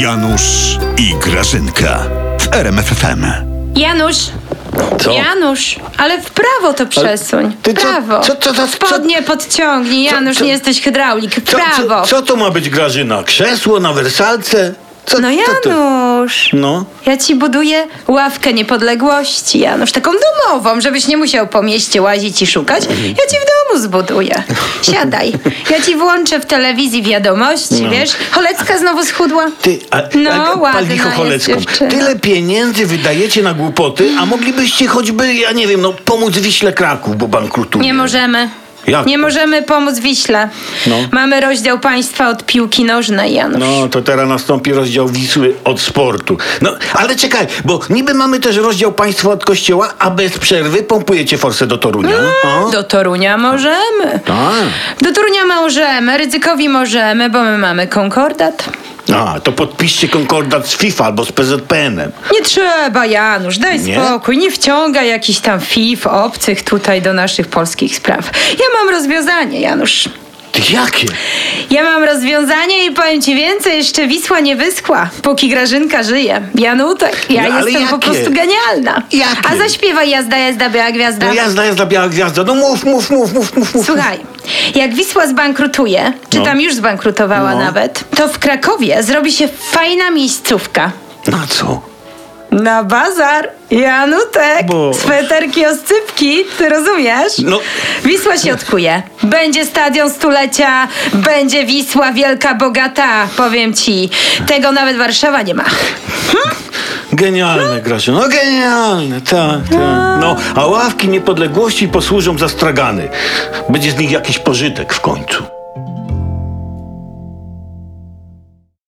Janusz i Grażynka w RMFFM. Janusz! Co? Janusz, ale w prawo to przesuń. ty W co- prawo. co- co- co- Spodnie podciągnij, Janusz, co- nie jesteś hydraulik. W Co, prawo. co, co to ma być Grażyna? Krzesło na wersalce? Co, No? Janusz, No. ja ci buduję ławkę niepodległości, Janusz, taką domową, żebyś nie musiał po mieście łazić i szukać. Ja ci w domu zbuduję. Siadaj. Ja ci włączę w telewizji wiadomości, wiesz? Cholecka znowu schudła. Ty, a, No, a, ładna cholecką. Tyle pieniędzy wydajecie na głupoty, a moglibyście choćby, ja nie wiem, no pomóc Wiśle Kraków, bo bankrutuje. Nie możemy. Jak Nie możemy pomóc Wiśle. No. Mamy rozdział państwa od piłki nożnej, Janusz. No, to teraz nastąpi rozdział Wisły od sportu. No, ale czekaj, bo niby mamy też rozdział państwa od kościoła, a bez przerwy pompujecie forsę do Torunia. O. Do Torunia możemy. Tak. Do Torunia możemy, ryzykowi możemy, bo my mamy konkordat. A, to podpiszcie konkordat z FIFA albo z PZPN-em. Nie trzeba, Janusz, daj Nie? spokój. Nie wciągaj jakichś tam FIF obcych tutaj do naszych polskich spraw. Ja mam rozwiązanie, Janusz. Jakie? Ja mam rozwiązanie i powiem ci więcej, jeszcze Wisła nie wyschła, póki Grażynka żyje. Janutek, ja No, jestem po jakie? prostu genialna. Jakie? A zaśpiewaj jazda, jazda, biała gwiazda. No jazda, jazda, biała gwiazda. No mów, mów, mów, mów, mów. mów. Słuchaj, jak Wisła zbankrutuje, czy No. tam już zbankrutowała No. nawet, to w Krakowie zrobi się fajna miejscówka. Na co? Na bazar, Janutek, Bo- sweterki, oscypki, ty rozumiesz? No. Wisła się odkuje. Będzie stadion stulecia, będzie Wisła wielka, bogata, powiem ci. Tego nawet Warszawa nie ma. Genialne, Grasiu. No genialne, tak, tak. No, a ławki niepodległości posłużą za stragany. Będzie z nich jakiś pożytek w końcu.